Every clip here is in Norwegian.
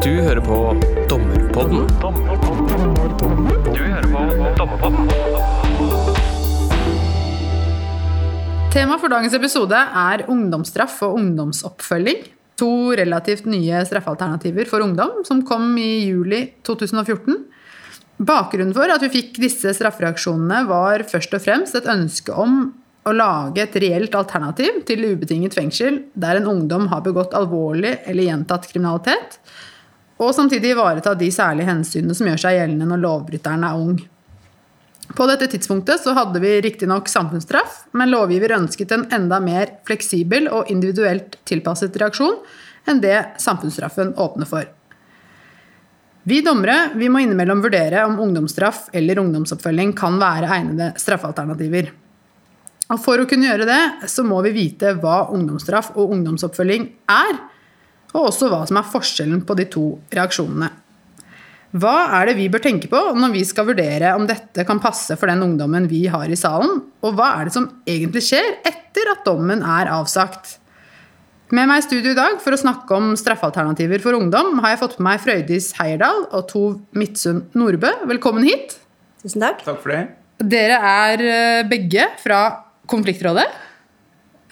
Du hører på Dommerpodden. Du hører på Dommerpodden. Tema for dagens episode er ungdomsstraff og ungdomsoppfølging. To relativt nye straffealternativer for ungdom som kom i juli 2014. Bakgrunnen for at vi fikk disse straffereaksjonene, var først og fremst et ønske om å lage et reelt alternativ til ubetinget fengsel der en ungdom har begått alvorlig eller gjentatt kriminalitet, og samtidig ivareta de særlige hensynene som gjør seg gjeldende når lovbryteren er ung. På dette tidspunktet så hadde vi riktignok samfunnsstraff, men lovgiver ønsket en enda mer fleksibel og individuelt tilpasset reaksjon enn det samfunnsstraffen åpner for. Vi dommere vi må innimellom vurdere om ungdomsstraff eller ungdomsoppfølging kan være egnede straffealternativer. Og For å kunne gjøre det, så må vi vite hva ungdomsstraff og ungdomsoppfølging er, og også hva som er forskjellen på de to reaksjonene. Hva er det vi bør tenke på når vi skal vurdere om dette kan passe for den ungdommen vi har i salen, og hva er det som egentlig skjer etter at dommen er avsagt? Med meg i studio i dag for å snakke om straffealternativer for ungdom har jeg fått med meg Frøydis Heierdal og Tov Midtsund Nordbø. Velkommen hit. Tusen takk. Takk for det. Dere er eh, begge fra Konfliktrådet.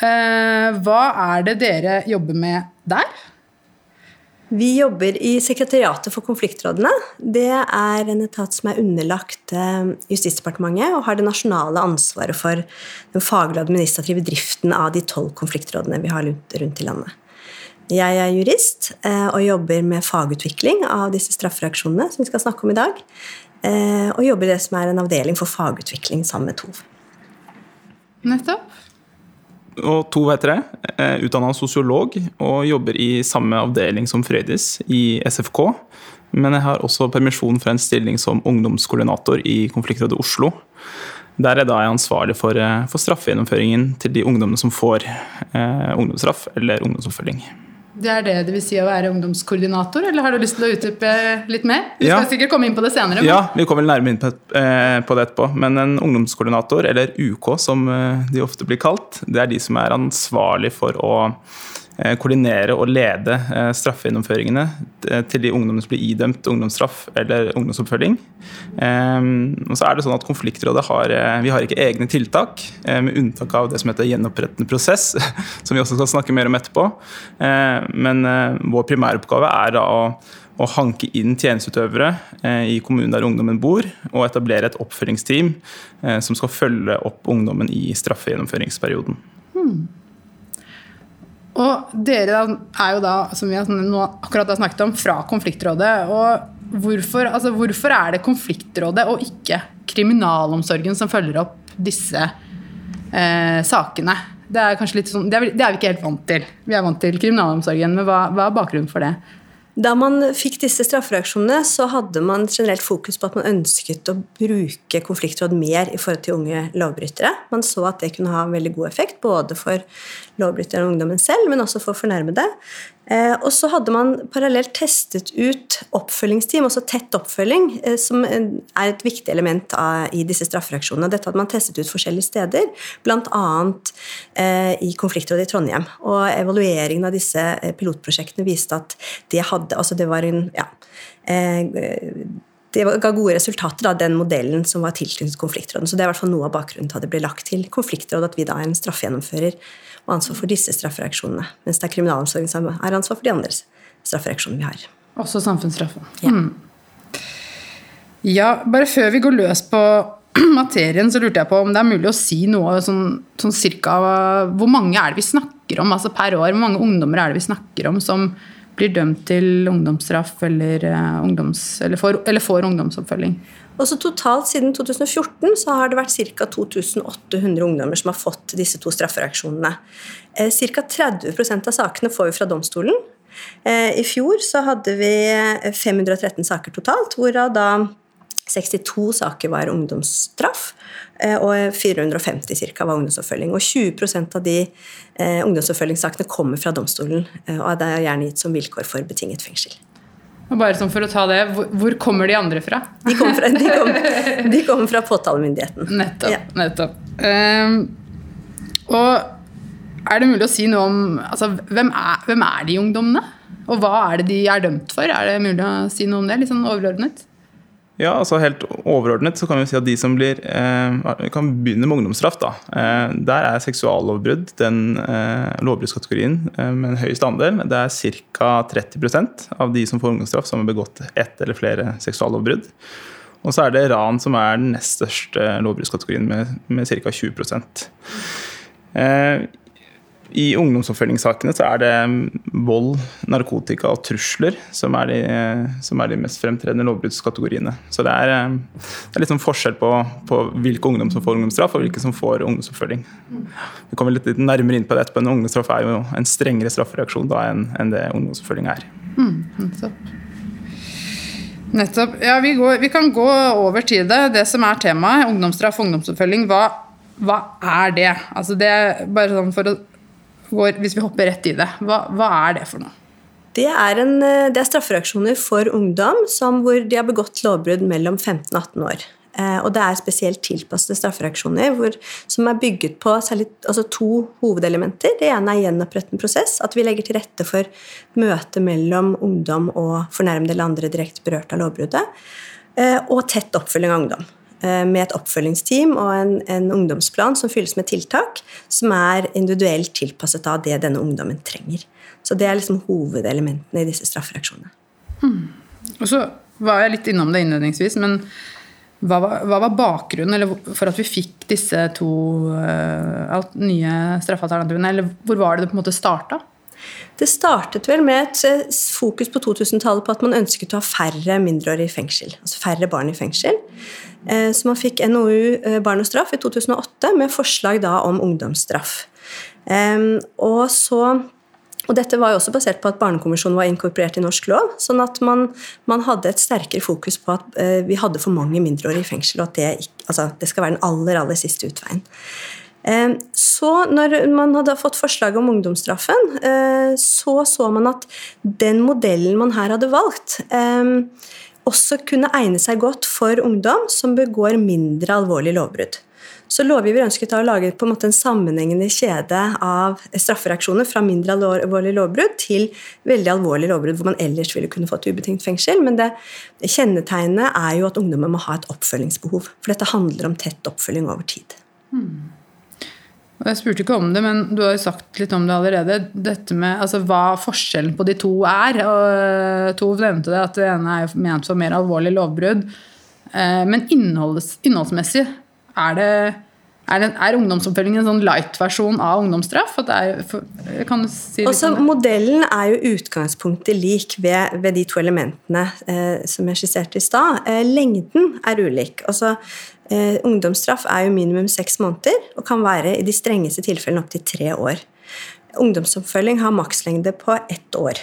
Eh, Hva er det dere jobber med der? Vi jobber i Sekretariatet for konfliktrådene. Det er en etat som er underlagt eh, Justisdepartementet og har det nasjonale ansvaret for den faglige og administrative driften av de tolv konfliktrådene vi har rundt i landet. Jeg er jurist eh, og jobber med fagutvikling av disse straffereaksjonene som vi skal snakke om i dag. eh, Og jobber i det som er en avdeling for fagutvikling sammen med TOV. Nettopp. Og to heter det. Eh, Utdanna sosiolog og jobber i samme avdeling som Frøydis, i SFK. Men jeg har også permisjon fra en stilling som ungdomskoordinator i Konfliktrådet Oslo. Der er da jeg ansvarlig for, eh, for straffegjennomføringen til de ungdommene som får eh, ungdomsstraff eller ungdomsoppfølging. Det er det det vil si å være ungdomskoordinator, eller har du lyst til å utdype litt mer? Vi skal Ja. sikkert komme inn på det senere. men- Ja, vi kommer nærmere inn på, eh, på det etterpå. Men en ungdomskoordinator, eller UK som eh, de ofte blir kalt, det er de som er ansvarlig for å koordinere og lede eh, straffegjennomføringene eh, til de ungdommene som blir idømt ungdomsstraff eller ungdomsoppfølging. Eh, Og så er det sånn at Konfliktrådet har, eh, vi har ikke egne tiltak, eh, med unntak av det som heter gjenopprettende prosess, som vi også skal snakke mer om etterpå. Eh, Men eh, vår primæroppgave er å å hanke inn tjenesteutøvere eh, i kommunen der ungdommen bor, og etablere et oppfølgingsteam eh, som skal følge opp ungdommen i straffegjennomføringsperioden. Og dere er jo da, som vi akkurat har snakket om, fra Konfliktrådet. Og hvorfor, altså hvorfor er det Konfliktrådet og ikke kriminalomsorgen som følger opp disse eh, sakene? Det er sånn, det er, det er vi ikke helt vant til. Vi er vant til kriminalomsorgen, men hva, hva er bakgrunnen for det? Da man fikk disse straffereaksjonene, så hadde man generelt fokus på at man ønsket å bruke konfliktråd mer i forhold til unge lovbrytere. Man så at det kunne ha en veldig god effekt, både for lovbryteren og ungdommen selv, men også for fornærmede. Eh, og så hadde man parallelt testet ut oppfølgingsteam, også tett oppfølging, eh, som er et viktig element av, i disse straffereaksjonene. Dette hadde man testet ut forskjellige steder, bl.a. Eh, i konfliktrådet i Trondheim. Og evalueringen av disse eh, pilotprosjektene viste at det hadde Altså det var en ja, eh, det ga gode resultater, da, den modellen som var tilknyttet konfliktråden. Så det er i hvert fall noe av bakgrunnen til at det ble lagt til konfliktrådet, at vi da er en straffegjennomfører og ansvar for disse straffereaksjonene. Mens det er kriminalomsorgen som er ansvar for de andre straffereaksjonene vi har. Også samfunnsstraffen. Ja. Mm. Ja, bare før vi går løs på materien, så lurte jeg på om det er mulig å si noe sånn, sånn cirka Hvor mange er det vi snakker om altså per år? Hvor mange ungdommer er det vi snakker om som blir dømt til ungdomsstraff eller, eh, ungdoms, eller, får, eller får ungdomsoppfølging? Også totalt siden 2014 så har det vært ca. 2800 ungdommer som har fått disse to straffereaksjonene. Eh, Ca. 30% av sakene får vi fra domstolen. Eh, I fjor så hadde vi 513 saker totalt, hvorav da 62 saker var ungdomsstraff, eh, og 450 ca. var ungdomsoppfølging. Og 20% av de eh, ungdomsoppfølgingssakene kommer fra domstolen, eh, og det er gjerne gitt som vilkår for betinget fengsel. Og bare sånn for å ta det, hvor, kommer de andre fra? De kommer fra, de kom, de kommer fra påtalemyndigheten. Nettopp. Ja. nettopp. Um, og er det mulig å si noe om altså, hvem, er, hvem er de ungdommene? Og hva er det de er dømt for? Er det mulig å si noe om det? Litt sånn overordnet? Ja, altså Helt overordnet så kan vi si at de som blir eh, kan begynne med ungdomsstraff. da. Eh, der er seksuallovbrudd den eh, lovbruddskategorien eh, med en høyest andel. Det er ca. 30% av de som får ungdomsstraff, som har begått ett eller flere seksuallovbrudd. Og så er det ran som er den nest største lovbruddskategorien, med, med ca. 20 eh, i ungdomsoppfølgingssakene så er det vold, narkotika og trusler som er de, som er de mest fremtredende lovbruddskategoriene. Så det er, det er litt sånn forskjell på, på, hvilke ungdom som får ungdomsstraff, og hvilke som får ungdomsoppfølging. Vi kommer litt, litt nærmere inn på det etterpå, men ungdomsstraff er jo en strengere straffereaksjon da enn, enn det ungdomsoppfølging er. Mm, nettopp. nettopp. Ja, vi, går, vi, kan gå over til det. Det som er temaet, ungdomsstraff og ungdomsoppfølging. Hva, hva er det? Altså det bare sånn for å går, hvis vi hopper rett i det, hva, hva er det for noe? Det er, en, eh, det er straffereaksjoner for ungdom som, hvor de har begått lovbrudd mellom 15 og 18 år. Eh, og det er spesielt tilpassede straffereaksjoner hvor, som er bygget på særlig, altså to hovedelementer. Det ene er gjenopprettende prosess, at vi legger til rette for møte mellom ungdom og fornærmede eller andre direkte berørt av lovbruddet. Eh, og tett oppfølging av ungdom. Eh, med et oppfølgingsteam og en, en, ungdomsplan som fylles med tiltak som er individuelt tilpasset av det denne ungdommen trenger. Så Det er liksom hovedelementene i disse straffereaksjonene. Hmm. Og så var jeg litt innom det innledningsvis, men hva var, hva var bakgrunnen for at vi fikk disse to uh, nye straffealternativene? Eller hvor var det det på en måte starta? Det startet vel med et eh, fokus på 2000-tallet på at man ønsket å ha færre mindreårige i fengsel. Altså færre barn i fengsel. Eh, så man fikk NOU eh, Barn og straff i 2008 med forslag da om ungdomsstraff. Og så og dette var jo også basert på at Barnekonvensjonen var inkorporert i norsk lov. sånn at man, man hadde et sterkere fokus på at vi hadde for mange mindreårige i fengsel, og at det, altså, det skal være den aller, aller siste utveien. Så når man hadde fått forslaget om ungdomsstraffen, eh, så så man at den modellen man her hadde valgt, også kunne egne seg godt for ungdom som begår mindre alvorlige lovbrudd. Så lovgiver ønsket å lage på en måte en sammenhengende kjede av straffereaksjoner fra mindre alvorlige lovbrudd til veldig alvorlige lovbrudd hvor man ellers ville kunne fått ubetinget fengsel. Men det kjennetegnet er jo at ungdommen må ha et oppfølgingsbehov. For dette handler om tett oppfølging over tid. Hmm. Jeg spurte ikke om det, men du har jo sagt litt om det allerede. Dette med altså, hva forskjellen på de to er. Og Tov nevnte det, at det ene er ment for mer alvorlig lovbrudd. Eh, men innholds, innholdsmessig, er, det, er, det, er ungdomsoppfølging en sånn light-versjon av ungdomsstraff? Er, kan du si Også, det? Modellen er jo utgangspunktet lik ved, ved de to elementene eh, som jeg skisserte i stad. Eh, lengden er ulik. Altså, Eh, ungdomsstraff er jo minimum seks måneder og kan være i de strengeste tilfellene opptil tre år. Ungdomsoppfølging har makslengde på ett år.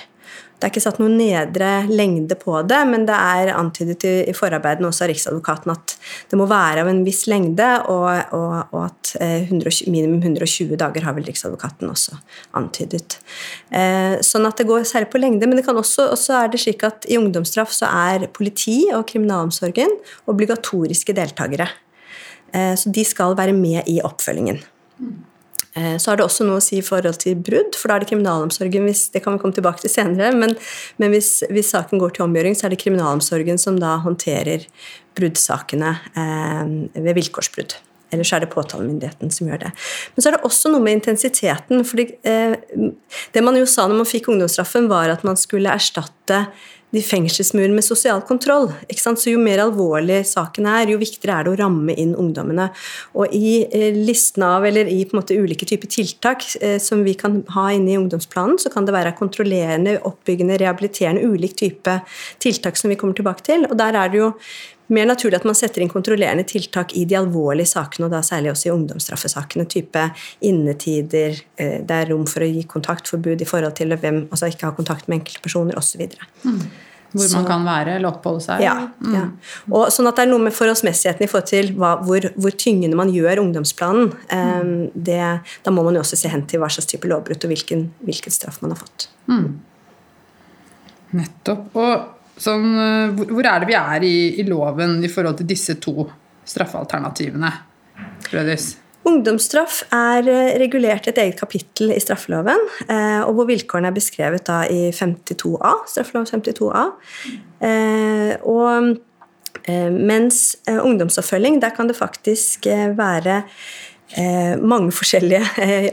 Det er ikke satt noen nedre lengde på det, men det er antydet i, forarbeidene også av Riksadvokaten at det må være av en viss lengde, og, og, og at eh, 120, minimum 120 dager har vel Riksadvokaten også antydet. Eh, sånn at det går særlig på lengde, men det kan også, også er det slik at i ungdomsstraff så er politi og kriminalomsorgen obligatoriske deltakere. Eh, så de skal være med i oppfølgingen. Eh, så har det også noe å si i forhold til brudd, for da er det kriminalomsorgen hvis, Det kan vi komme tilbake til senere, men, men hvis, hvis, saken går til omgjøring, så er det kriminalomsorgen som da håndterer bruddsakene eh, ved vilkårsbrudd. Ellers er det påtalemyndigheten som gjør det. Men så er det også noe med intensiteten. fordi eh, Det man jo sa når man fikk ungdomsstraffen, var at man skulle erstatte de fengselsmurene med sosial kontroll. Så jo mer alvorlig saken er, jo viktigere er det å ramme inn ungdommene. Og i eh, listen av, eller i på en måte ulike typer tiltak eh, som vi kan ha inne i ungdomsplanen, så kan det være kontrollerende, oppbyggende, rehabiliterende, ulik type tiltak som vi kommer tilbake til. Og der er det jo mer naturlig at man setter inn kontrollerende tiltak i de alvorlige sakene, og da særlig også i ungdomsstraffesakene. Type innetider, eh, det er rom for å gi kontaktforbud i forhold til hvem, altså ikke ha kontakt med enkeltpersoner osv. Mm. Hvor man kan være eller oppholde seg. Ja. Mm. ja. Og sånn at det er noe med forholdsmessigheten i forhold til hva, hvor, hvor, tyngende man gjør ungdomsplanen. Um, det, da må man jo også se hen til hva slags type lovbrudd og hvilken, hvilken straff man har fått. Mm. Nettopp. Og Sånn, eh, hvor er det vi er i, i, loven i forhold til disse to straffealternativene? Frødis? Ungdomsstraff er eh, regulert et eget kapittel i straffeloven, eh, og hvor vilkårene er beskrevet i 52a, straffelov 52a. Eh, og mens ungdomsoppfølging, der kan det faktisk være mange forskjellige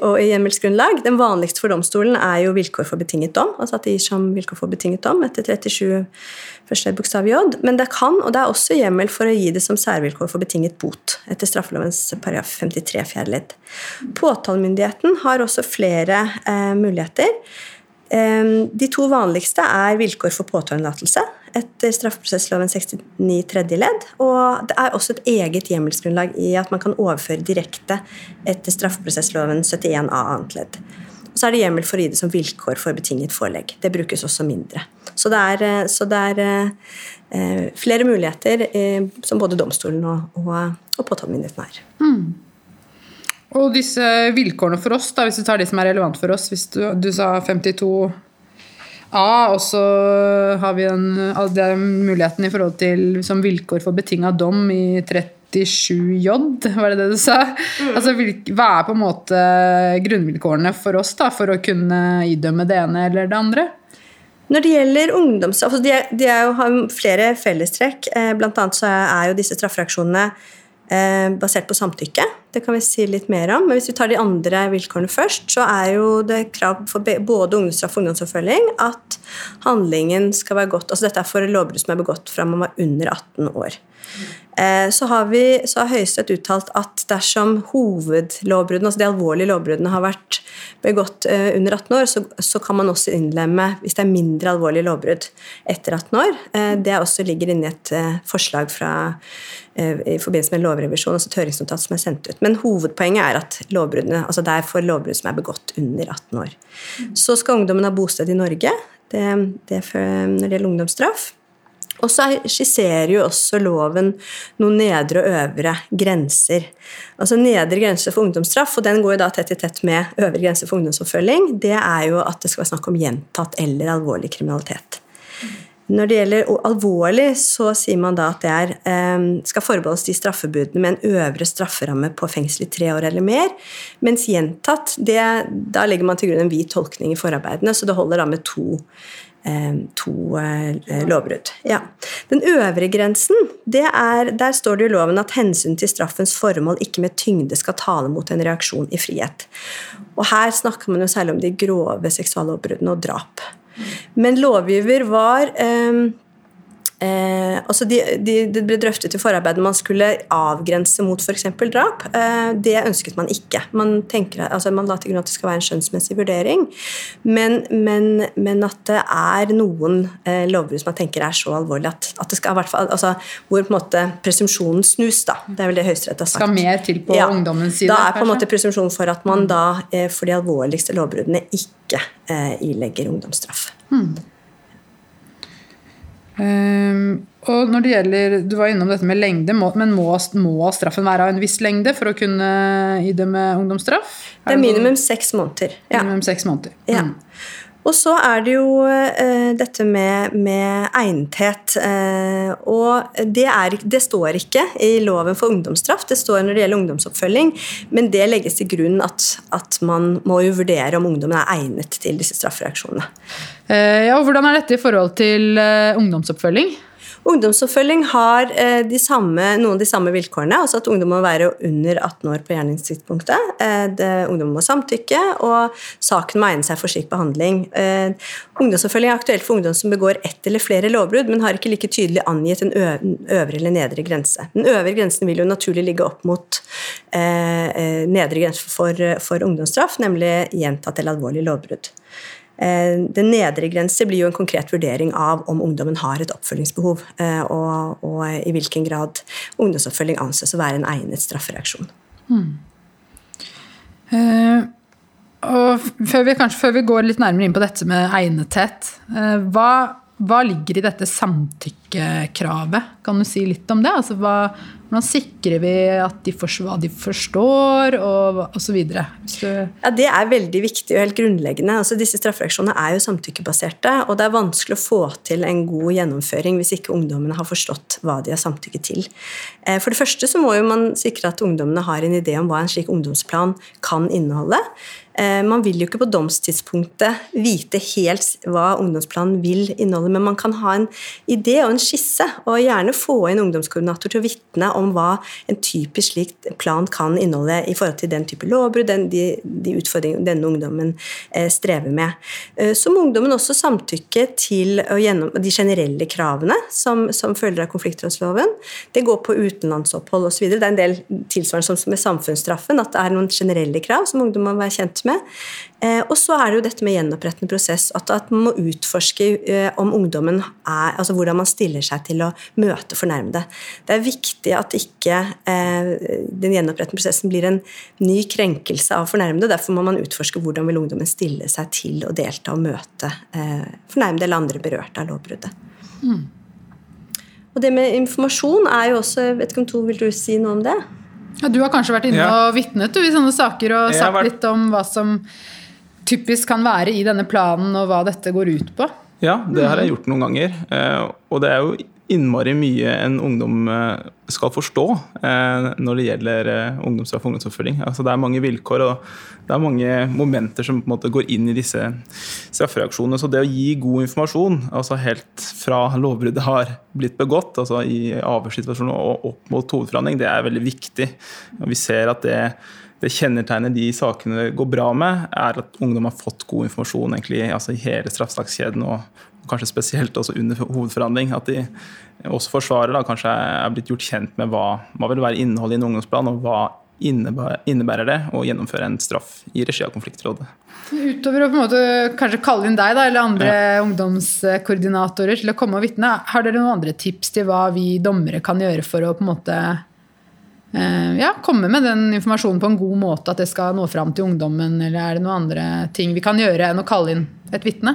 og hjemmelsgrunnlag. Den vanligste for domstolen er jo vilkår for betinget dom. altså at det gir som vilkår for betinget dom etter 37 første bokstav j. Men det kan, og det er også hjemmel for å gi det som særvilkår for betinget bot etter straffelovens paragraf 53 fjerde ledd. Påtalemyndigheten har også flere eh, muligheter. Eh, de to vanligste er vilkår for påtaleunnlatelse etter straffeprosessloven 69 tredje ledd. Og det er også et eget hjemmelsgrunnlag i at man kan overføre direkte etter straffeprosessloven 71 a annet ledd. Så er det hjemmel for å gi det som vilkår for betinget forelegg. Det brukes også mindre. Så det er, eh, så det er eh, flere muligheter eh, som både domstolen og, og, og påtalemyndigheten har. Mm. Og disse vilkårene for oss, da, hvis du tar de som er relevant for oss hvis Du, du sa 52 A, og så har vi den, den muligheten i forhold til som vilkår for betinga dom i 30 87J, var det det du sa? Mm. Altså, hva er på en måte grunnvilkårene for oss da, for å kunne idømme det ene eller det andre? Når det gjelder ungdomsstraff, altså de, de har flere fellestrekk. Eh, blant annet så er jo disse straffereaksjonene eh, basert på samtykke. Det kan vi si litt mer om. Men hvis vi tar de andre vilkårene først, så er jo det krav for både ungdomsstraff og ungdomsoppfølging at handlingen skal være godt Altså dette er for lovbrudd som er begått fra man var under 18 år. Eh, så har, vi, så har Høyesterett uttalt at dersom hovedlovbruddene, altså de alvorlige lovbruddene, har vært begått eh, under 18 år, så, så, kan man også innlemme hvis det er mindre alvorlige lovbrudd etter 18 år. Eh, det også ligger inne i et forslag fra, i forbindelse med en lovrevisjon, altså et høringsnotat som er sendt ut. Men hovedpoenget er at lovbruddene, altså det er for lovbrudd som er begått under 18 år. Så skal ungdommen ha bosted i Norge. Det, det når det gjelder ungdomsstraff. Og så skisserer jo også loven noen nedre og øvre grenser. Altså Nedre grense for ungdomsstraff, og den går jo da tett i tett med øvre grense for ungdomsoppfølging, det er jo at det skal være snakk om gjentatt eller alvorlig kriminalitet. Når det gjelder alvorlig, så sier man da at det er, ehm, skal forbeholdes de straffebudene med en øvre strafferamme på fengsel i tre år eller mer. Mens gjentatt, det, da legger man til grunn en vid tolkning i forarbeidene, så det holder da med to to eh, lovbrudd. Ja. Den øvre grensen, er, der står det i loven at hensyn til straffens formål ikke med tyngde skal tale mot en reaksjon i frihet. Og her snakker man jo særlig om de grove seksuallovbruddene og drap. Men lovgiver var eh, Eh, altså de, de, det ble drøftet i forarbeidet man skulle avgrense mot f.eks. drap. Eh, det ønsket man ikke. Man, tenker, altså man la til grunn at det skal være en skjønnsmessig vurdering. Men, men, men at det er noen eh, lovbrudd som man tenker er så alvorlig at, at det skal hvert fall, altså, Hvor på en måte presumpsjonen snus, da. Det er vel det Høyesterett har sagt. Skal mer til på ja, ungdommens side? Da er på en måte presumpsjonen for at man da eh, for de alvorligste lovbruddene ikke eh, ilegger ungdomsstraff. Hmm. Um, og når det gjelder, Du var innom dette med lengde, må, men må, må, straffen være av en viss lengde for å kunne idømme ungdomsstraff? det er minimum seks måneder. Ja. Minimum seks måneder. Ja. Mm. Og så er det jo eh, dette med, med egnethet. Eh, og det, er, det, står ikke i loven for ungdomsstraff, det står når det gjelder ungdomsoppfølging, men det legges til grunn at, at man må jo vurdere om ungdommen er egnet til disse straffereaksjonene. Eh, ja, og Hvordan er dette i forhold til ungdomsoppfølging? Ungdomsoppfølging har eh, samme, noen av de samme vilkårene. altså At ungdom må være under 18 år på gjerningstidspunktet. Eh, ungdom må samtykke, og saken må egne seg for slik behandling. Eh, ungdomsoppfølging er aktuelt for ungdom som begår ett eller flere lovbrudd, men har ikke like tydelig angitt en øvre eller nedre grense. Den øvre grensen vil jo naturlig ligge opp mot nedre grense for, for ungdomsstraff, nemlig gjentatt eller alvorlig lovbrudd. Eh, den nedre grense blir jo en konkret vurdering av om ungdommen har et oppfølgingsbehov, eh, og, og i hvilken grad ungdomsoppfølging anses å være en egnet straffereaksjon. Hmm. Uh, før vi, kanskje, før vi, går litt nærmere inn på dette med egnethet, uh, hva, hva, ligger i dette samtykke? Samtykkekravet. Kan du si litt om det? Altså, hva, hvordan sikrer vi at de forstår hva de forstår, og osv.? Ja, det er veldig viktig og helt grunnleggende. Altså, disse straffereaksjonene er jo samtykkebaserte, og det er vanskelig å få til en god gjennomføring hvis ikke ungdommene har forstått hva de har samtykket til. Eh, for det første så må jo man sikre at ungdommene har en idé om hva en slik ungdomsplan kan inneholde. Eh, man vil jo ikke på domstidspunktet vite helt hva ungdomsplanen vil inneholde, men man kan ha en idé og en skisse, og gjerne få inn ungdomskoordinator til å vitne om hva en typisk slik plan kan inneholde i forhold til den type lovbrudd, de, de, utfordringene denne ungdommen eh, strever med. Eh, så må ungdommen også samtykke til gjennom, de generelle kravene som, som følger av konfliktrådsloven. Det går på utenlandsopphold osv. Det er en del tilsvarende som med samfunnsstraffen, at det er noen generelle krav som ungdom må være kjent med. Eh, og så er det jo dette med gjenopprettende prosess, at, at man må utforske eh, om ungdommen er, altså hvordan man stiller seg til å møte fornærmede. Det er viktig at ikke eh, den gjenopprettende prosessen blir en ny krenkelse av fornærmede. Derfor må man utforske hvordan vil ungdommen stille seg til å delta og møte eh, fornærmede eller andre berørte av lovbruddet. Mm. Og det med informasjon er jo også vet ikke om to Vil du si noe om det? Ja, du har kanskje vært inne ja. og vitnet i sånne saker og sagt vært... litt om hva som typisk kan være i denne planen, og hva dette går ut på? Ja, det har jeg gjort noen ganger. Eh, og det er jo innmari mye en ungdom eh, skal forstå eh, når det gjelder ungdomsstraff og ungdomsoppfølging. Altså, det er mange vilkår og det er mange momenter som på en måte går inn i disse straffereaksjonene. Så det å gi god informasjon, altså helt fra lovbruddet har blitt begått, altså i avhørssituasjonen og opp mot hovedforhandling, det er veldig viktig. Og vi ser at det det kjennetegnet de sakene det går bra med, er at ungdom har fått god informasjon egentlig, altså i hele straffesakskjeden, og kanskje spesielt også under hovedforhandling. At de også forsvarer da, kanskje er blitt gjort kjent med hva, hva vil være innholdet i en ungdomsplan, og hva innebærer det å gjennomføre en straff i regi av konfliktrådet. Utover å på en måte kanskje kalle inn deg da, eller andre ja. ungdomskoordinatorer til å komme og vitne, har dere noen andre tips til hva vi dommere kan gjøre for å på en måte ja, komme med den informasjonen på en god måte, at det skal nå fram til ungdommen? Eller er det noen andre ting vi kan gjøre enn å kalle inn et vitne?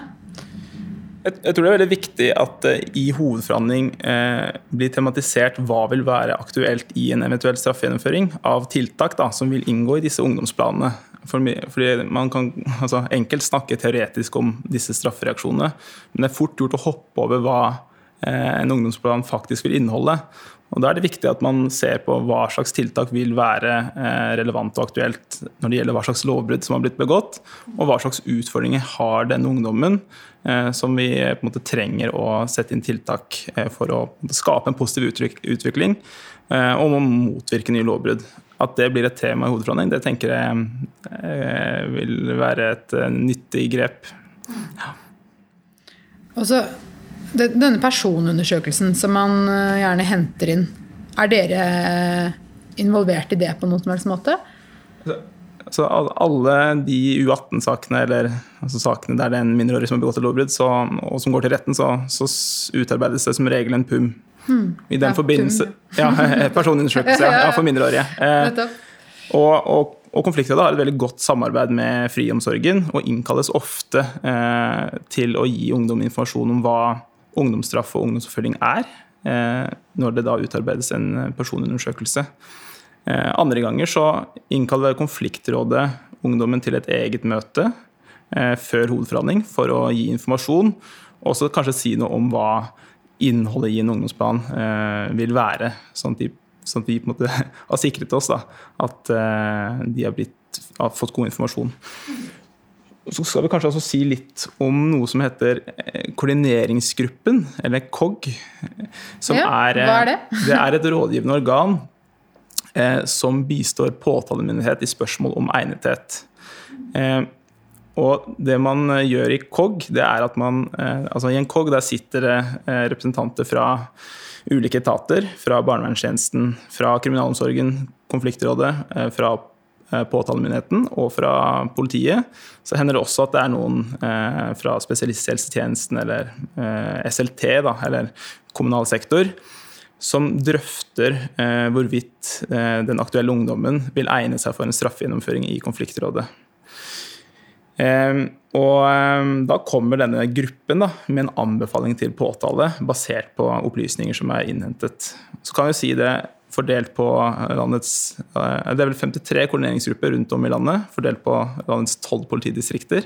Jeg, tror det er veldig viktig at uh, i hovedforhandling uh, blir tematisert hva vil være aktuelt i en eventuell straffegjennomføring av tiltak da, som vil inngå i disse ungdomsplanene. Fordi Man kan altså, enkelt snakke teoretisk om disse straffereaksjonene, men det er fort gjort å hoppe over hva en ungdomsplan faktisk vil inneholde. Og Da er det viktig at man ser på hva slags tiltak vil være eh, relevant og aktuelt når det gjelder hva slags lovbrudd som har blitt begått, og hva slags utfordringer har denne ungdommen eh, som vi på en måte trenger å sette inn tiltak eh, for å skape en positiv utvikling og motvirke nye lovbrudd. At det blir et tema i hovedforhandling, det tenker jeg vil være et nyttig grep. Ja. Og så denne personundersøkelsen som man eh, gjerne henter inn, er dere involvert i det på noen som helst måte? Så alle de U18-sakene, eller altså sakene der det er en mindreårig som har begått et lovbrudd, og som går til retten, så, så, utarbeides det som regel en PUM. Hmm. I den ja, forbindelse. Ja, personundersøkelse ja, for mindreårige. Eh, og, og, og Konfliktrådet har et veldig godt samarbeid med Friomsorgen og innkalles ofte eh, til å gi ungdom informasjon om hva ungdomsstraff og ungdomsoppfølging er, eh, når det da utarbeides en personundersøkelse. Eh, andre ganger så innkaller konfliktrådet ungdommen til et eget møte eh, før hovedforhandling for å gi informasjon, og også kanskje si noe om hva innholdet i en ungdomsplan vil være. Sånn at, de, sånn at vi på en måte har sikret oss da, at de har, blitt, har fått god informasjon. Så skal vi kanskje også si litt om noe som heter eh, koordineringsgruppen, eller KOG. Som ja, er, hva er det? Eh, det er et rådgivende organ eh, som bistår påtalemyndighet i spørsmål om egnethet. Eh, og det man eh, gjør i KOG, det er at man eh, Altså i en KOG der sitter det representanter fra ulike etater. Fra barnevernstjenesten, fra kriminalomsorgen, konfliktrådet, fra påtalemyndigheten og fra politiet. Så hender det også at det er noen eh, fra spesialisthelsetjenesten eller eh, SLT, da, eller kommunal sektor, som drøfter eh, hvorvidt eh, den aktuelle ungdommen vil egne seg for en straffegjennomføring i konfliktrådet. Eh, og eh, da kommer denne gruppen da, med en anbefaling til påtale basert på opplysninger som er innhentet. Så kan vi si det fordelt på landets eh, Det er vel 53 koordineringsgrupper rundt om i landet, fordelt på landets 12 politidistrikter.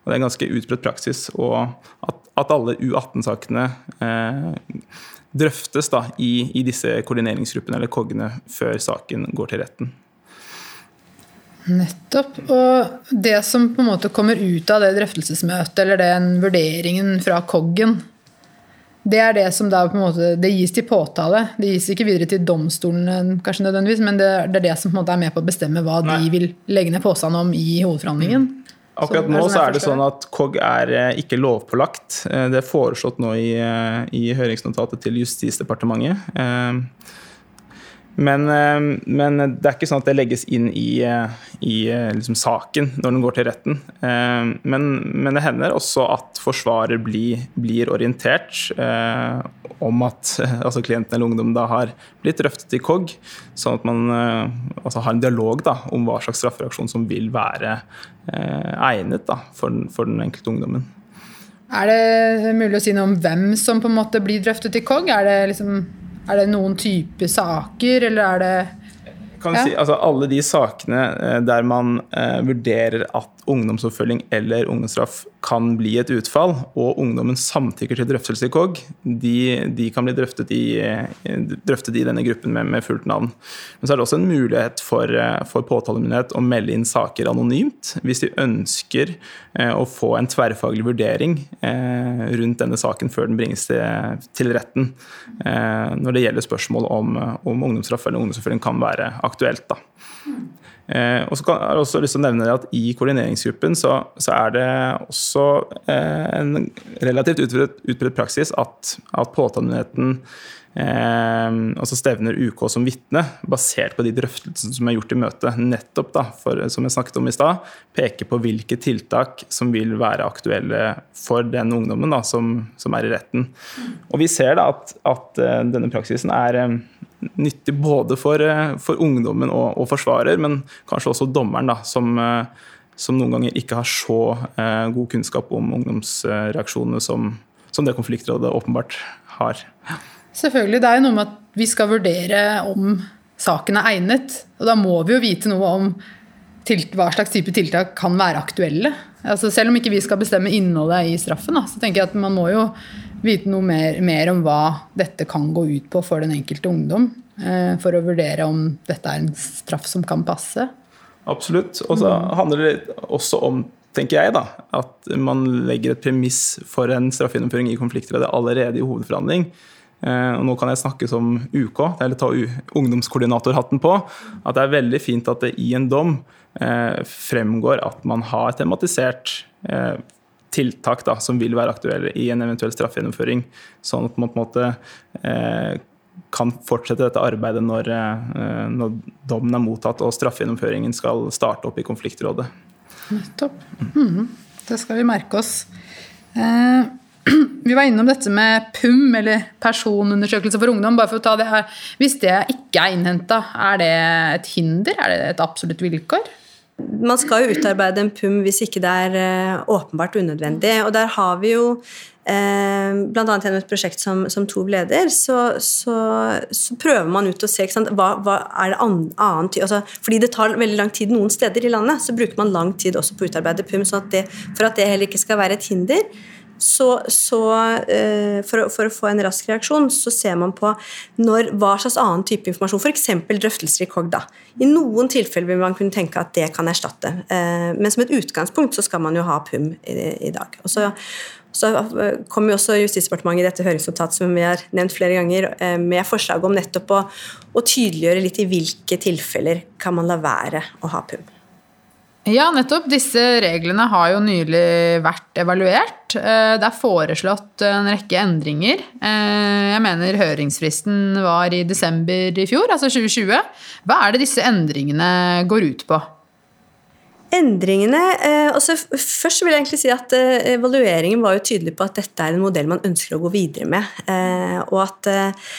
Og det er en ganske utbredt praksis at, at alle U18-sakene eh, drøftes da, i, i, disse koordineringsgruppene eller KOG-ene før saken går til retten. Nettopp. Og det som på en måte kommer ut av det drøftelsesmøtet, eller den vurderingen fra KOG-en, det er det som da på en måte, det gis til påtale. Det gis ikke videre til domstolen, kanskje nødvendigvis, men det, det er det som på en måte er med på å bestemme hva Nei. de vil legge ned påstand om i hovedforhandlingen. Mm. Akkurat nå så er det sånn at KOG er eh, ikke lovpålagt. Eh, det er foreslått nå i, eh, i høringsnotatet til Justisdepartementet. Men, men, det er ikke sånn at det legges inn i, i liksom saken når den går til retten. Men, men det hender også at forsvarer blir, blir orientert om at altså klienten eller ungdommen da har blitt drøftet i KOG, sånn at man altså har en dialog da, om hva slags straffereaksjon som vil være Eh, egnet da, for, for den enkelte ungdommen. Er det mulig å si noe om hvem som på en måte blir drøftet i KOG? Er det, liksom, er det noen type saker, eller er det kan ja. si, altså Alle de sakene eh, der man eh, vurderer at ungdomsoppfølging eller ungdomsstraff kan bli et utfall, og ungdommen samtykker til drøftelse i KOG, de, de kan bli drøftet i, eh, drøftet i, denne gruppen med, med, fullt navn. Men så er det også en mulighet for, eh, for påtalemyndighet å melde inn saker anonymt hvis de ønsker eh, å få en tverrfaglig vurdering eh, rundt denne saken før den bringes til, til retten, når det gjelder spørsmål om, om ungdomsstraff eller ungdomsoppfølging kan være aktuelt. da. Eh, og så kan jeg også lyst til å nevne at I koordineringsgruppen så, så er det også eh, en relativt utbredt praksis at, at påtalemyndigheten eh, altså stevner UK som vitne, basert på de drøftelsene som er gjort i møtet. Nettopp da, for, som jeg snakket om i stad, peke på hvilke tiltak som vil være aktuelle for den ungdommen da, som, som er i retten. Og Vi ser da at, at eh, denne praksisen er eh, nyttig både for, eh, for ungdommen og, og, forsvarer, men kanskje også dommeren, da, som, eh, som noen ganger ikke har så eh, god kunnskap om ungdomsreaksjonene som, som det konfliktrådet åpenbart har. Selvfølgelig. Det er jo noe med at vi skal vurdere om saken er egnet. Og da må vi jo vite noe om til, hva slags type tiltak kan være aktuelle. Altså selv om ikke vi skal bestemme innholdet i straffen, da, så tenker jeg at man må jo vite noe mer, mer, om hva dette kan gå ut på for den enkelte ungdom. Eh, for å vurdere om dette er en straff som kan passe. Absolutt. Og så handler det også om tenker jeg da, at man legger et premiss for en straffegjennomføring i konfliktredet allerede i hovedforhandling. Eh, og nå kan jeg snakke som UK, eller ta ungdomskoordinatorhatten på. At det er veldig fint at det i en dom eh, fremgår at man har tematisert tiltak da, som vil være aktuelle i en eventuell straffegjennomføring. Sånn at man på en måte eh, kan fortsette dette arbeidet når, eh, når dommen er mottatt og straffegjennomføringen skal starte opp i konfliktrådet. Nettopp. Mm. Det skal vi merke oss. Eh, vi var innom dette med PUM, eller personundersøkelse for ungdom. bare for å ta det her. Hvis det ikke er innhenta, er det et hinder? Er det et absolutt vilkår? Man skal jo utarbeide en PUM hvis ikke det er eh, åpenbart unødvendig. Og der har vi jo eh, Bl.a. gjennom et prosjekt som, som Tov leder, så, så, så, prøver man ut å se hva, hva er det annet altså, Fordi det tar veldig lang tid noen steder i landet, så bruker man lang tid også på å utarbeide PUM. Så at det, for at det heller ikke skal være et hinder, så, så uh, for, å, for, å, få en rask reaksjon, så ser man på når, hva slags annen type informasjon, f.eks. drøftelser i KOG. Da. I noen tilfeller vil man kunne tenke at det kan erstatte. Uh, men som et utgangspunkt så skal man jo ha PUM i, i dag. Og så, så kom jo også Justisdepartementet i dette høringsnotatet som vi har nevnt flere ganger, med forslag om nettopp å, å tydeliggjøre litt i hvilke tilfeller kan man la være å ha PUM. Ja, nettopp. Disse reglene har jo nylig vært evaluert. Eh, det er foreslått en rekke endringer. Eh, jeg mener høringsfristen var i desember i fjor, altså 2020. Hva er det disse endringene går ut på? Endringene altså Først vil jeg egentlig si at evalueringen var jo tydelig på at dette er en modell man ønsker å gå videre med. Og at eh,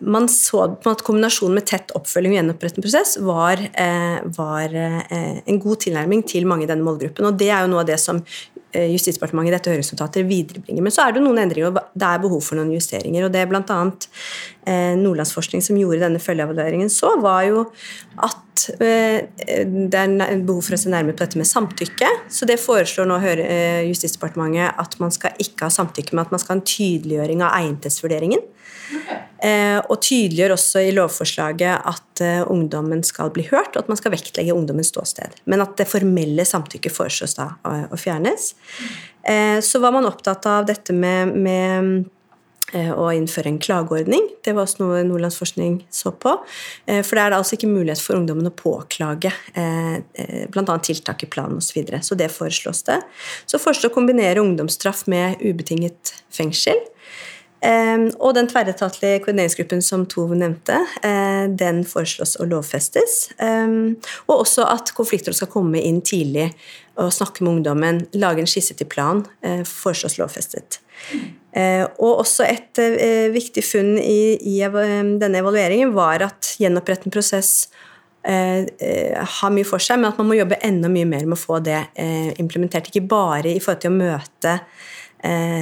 man så på at kombinasjonen med tett oppfølging og gjenopprettende prosess var, eh, var eh, en god tilnærming til mange i denne målgruppen. og Det er jo noe av det som eh, Justisdepartementet i dette høringsnotatet viderebringer. Men så er det noen endringer, og det er behov for noen justeringer. og Det er bl.a. Eh, Nordlandsforskning som gjorde denne følgeevalueringen så, var jo at eh, det er behov for å se nærmere på dette med samtykke. Så det foreslår nå eh, Justisdepartementet at man skal ikke ha samtykke, men at man skal ha en tydeliggjøring av egnethetsvurderingen. Eh, og tydeliggjør også i lovforslaget at eh, ungdommen skal bli hørt, og at man skal vektlegge ungdommens ståsted. Men at det formelle samtykket foreslås da å fjernes. Eh, så var man opptatt av dette med, med å innføre en klageordning. Det var også noe Nordlandsforskning så på. For det er da altså ikke mulighet for ungdommen å påklage bl.a. tiltak i planen osv. Så, videre. så det foreslås det. Så foreslår å kombinere ungdomsstraff med ubetinget fengsel. Ehm, og den tverretatlige koordineringsgruppen som Tove nevnte, eh, den foreslås å lovfestes. Ehm, og også at konfliktråd skal komme inn tidlig og snakke med ungdommen, lage en skisse til plan, eh, foreslås lovfestet. Eh, og også et viktig funn i, denne evalueringen var at gjenopprettende prosess har mye for seg, men at man må jobbe enda mye mer med å få det implementert. Ikke bare i forhold til å møte eh,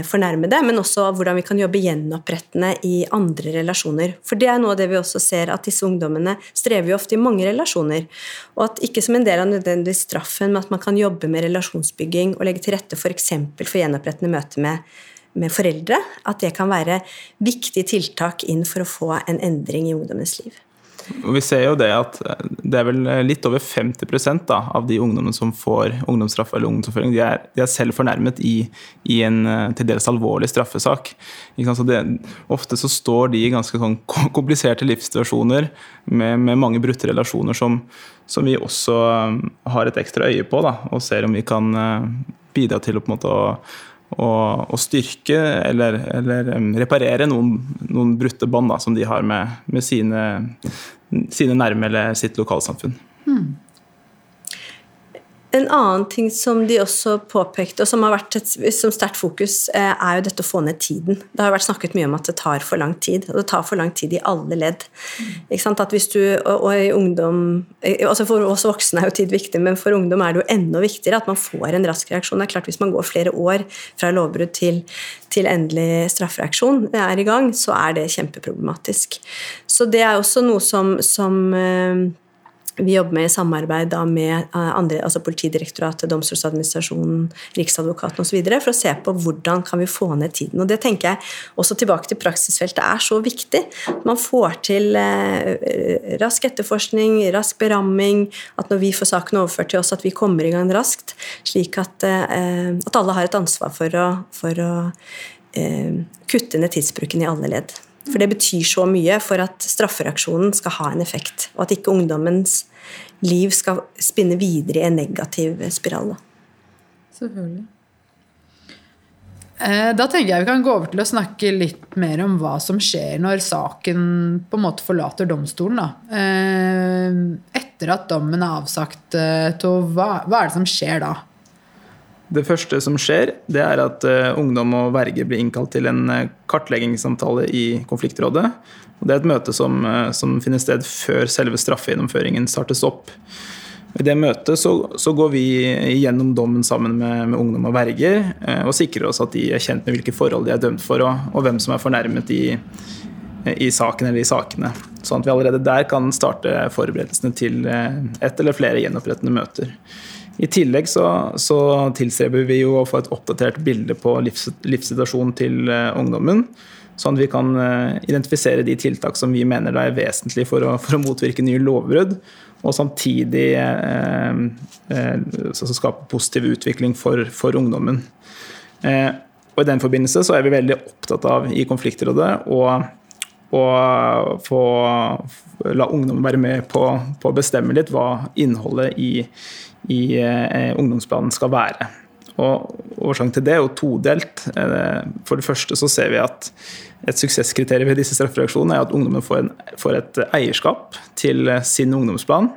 fornærmede, men også hvordan vi kan jobbe gjenopprettende i andre relasjoner. For det er noe av det vi også ser, at disse ungdommene strever jo ofte i mange relasjoner. Og at ikke som en del av nødvendigvis straffen, men at man kan jobbe med relasjonsbygging og legge til rette f.eks. For, for gjenopprettende møte med, med foreldre. At det kan være viktige tiltak inn for å få en endring i ungdommens liv. Og vi ser jo det at det er vel litt over 50% da, av de ungdommene som får ungdomsstraff eller ungdomsoppfølging, de er, de er selv fornærmet i, i, en eh, til dels alvorlig straffesak. Så det, ofte så står de i ganske sånn kompliserte livssituasjoner med, med mange brutte relasjoner som, som, vi også eh, har et ekstra øye på, da, og ser om vi kan eh, bidra til å på en måte å å, styrke eller, eller, reparere noen, noen brutte bånd som de har med, med sine, sine nærme eller sitt lokalsamfunn. Mm. En annen ting som de også påpekte, og som har vært et som sterkt fokus, eh, er jo dette å få ned tiden. Det har vært snakket mye om at det tar for lang tid, og det tar for lang tid i alle ledd. At hvis du, og, og i ungdom, altså For oss voksne er jo tid viktig, men for ungdom er det jo enda viktigere at man får en rask reaksjon. Det er klart Hvis man går flere år fra lovbrudd til, til endelig straffereaksjon er i gang, så er det kjempeproblematisk. Så det er også noe som, som eh, vi jobber med i samarbeid med eh, andre, altså Politidirektoratet, Domstoladministrasjonen, Riksadvokaten osv. for å se på hvordan kan vi få ned tiden. Og Det tenker jeg også tilbake til praksisfeltet er så viktig. Man får til eh, rask etterforskning, rask beramming, at når vi får saken overført til oss, at vi kommer i gang raskt. Slik at, eh, at alle har et ansvar for å, for å kutte ned tidsbruken i alle ledd. For det betyr så mye for at straffereaksjonen skal ha en effekt, og at ikke ungdommens liv skal spinne videre i en negativ spiral. Selvfølgelig. Eh, da tenker jeg vi kan gå over til å snakke litt mer om hva som skjer når saken på en måte forlater domstolen. Da. Eh, etter at dommen er avsagt, eh, hva, er det som skjer da? Det første som skjer, det er at uh, ungdom og verge blir innkalt til en uh, kartleggingssamtale i konfliktrådet. Og det er et møte som, uh, som finner sted før selve straffegjennomføringen startes opp. I det møtet så, så går vi gjennom dommen sammen med, med ungdom og verger, og sikrer oss at de er kjent med hvilke forhold de er dømt for, og, og hvem som er fornærmet i, i saken eller i sakene. Sånn at vi allerede der kan starte forberedelsene til ett eller flere gjenopprettende møter. I tillegg så, så, tilstreber vi jo å få et oppdatert bilde på livs, livssituasjonen til uh, ungdommen. Sånn at vi kan uh, identifisere de tiltak som vi mener er vesentlige for å, for å motvirke nye lovbrudd. Og samtidig uh, skape positiv utvikling for, for ungdommen. og I den forbindelse så er vi veldig opptatt av i konfliktrådet å og få la ungdommen være med på å bestemme litt hva innholdet i, i eh, ungdomsplanen skal være. Og Årsaken til det er jo todelt. Eh, for det første så ser vi at et suksesskriterium ved disse straffereaksjonene er at ungdommen får, en, får, et eierskap til sin ungdomsplan.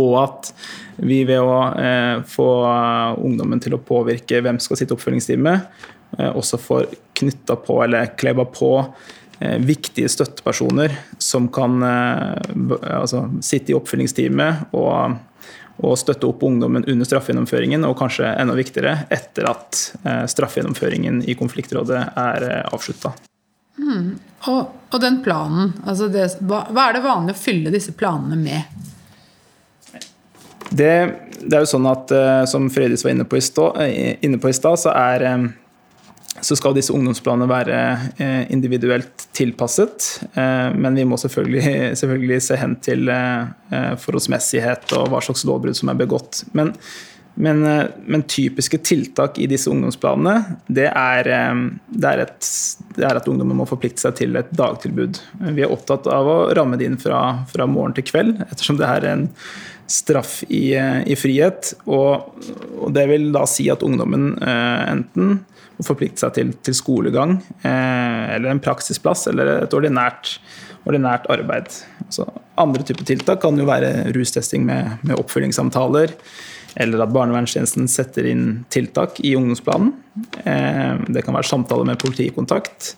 Og at vi ved å eh, få ungdommen til å påvirke hvem skal sitte oppfølgingsteamet, eh, også får knytta på eller kleba på eh, viktige støttepersoner som kan eh, altså, sitte i oppfølgingsteamet og, og støtte opp ungdommen under straffegjennomføringen, og kanskje enda viktigere etter at eh, straffegjennomføringen i konfliktrådet er avslutta. Mm. Og, og den planen, altså det, hva, hva er det vanlig å fylle disse planene med? Det, det er jo sånn at, eh, som Frøydis var inne på i eh, stad, så, er, eh, så skal disse ungdomsplanene være eh, individuelt tilpasset. eh, Men vi må selvfølgelig, selvfølgelig se hen til eh, forholdsmessighet og hva slags lovbrudd som er begått. Men, men, men typiske tiltak i disse ungdomsplanene, det er, det, er et, det er at ungdommen må forplikte seg til et dagtilbud. Vi er opptatt av å ramme det inn fra, fra morgen til kveld, ettersom det er en straff i, i frihet. Og, og det vil da si at ungdommen enten forplikte seg til, til skolegang, eh, eller en praksisplass, eller et ordinært, ordinært arbeid. Altså, andre typer tiltak kan jo være rustesting med, med oppfølgingssamtaler, eller at barnevernstjenesten setter inn tiltak i ungdomsplanen. Eh, det kan være samtaler med politikontakt.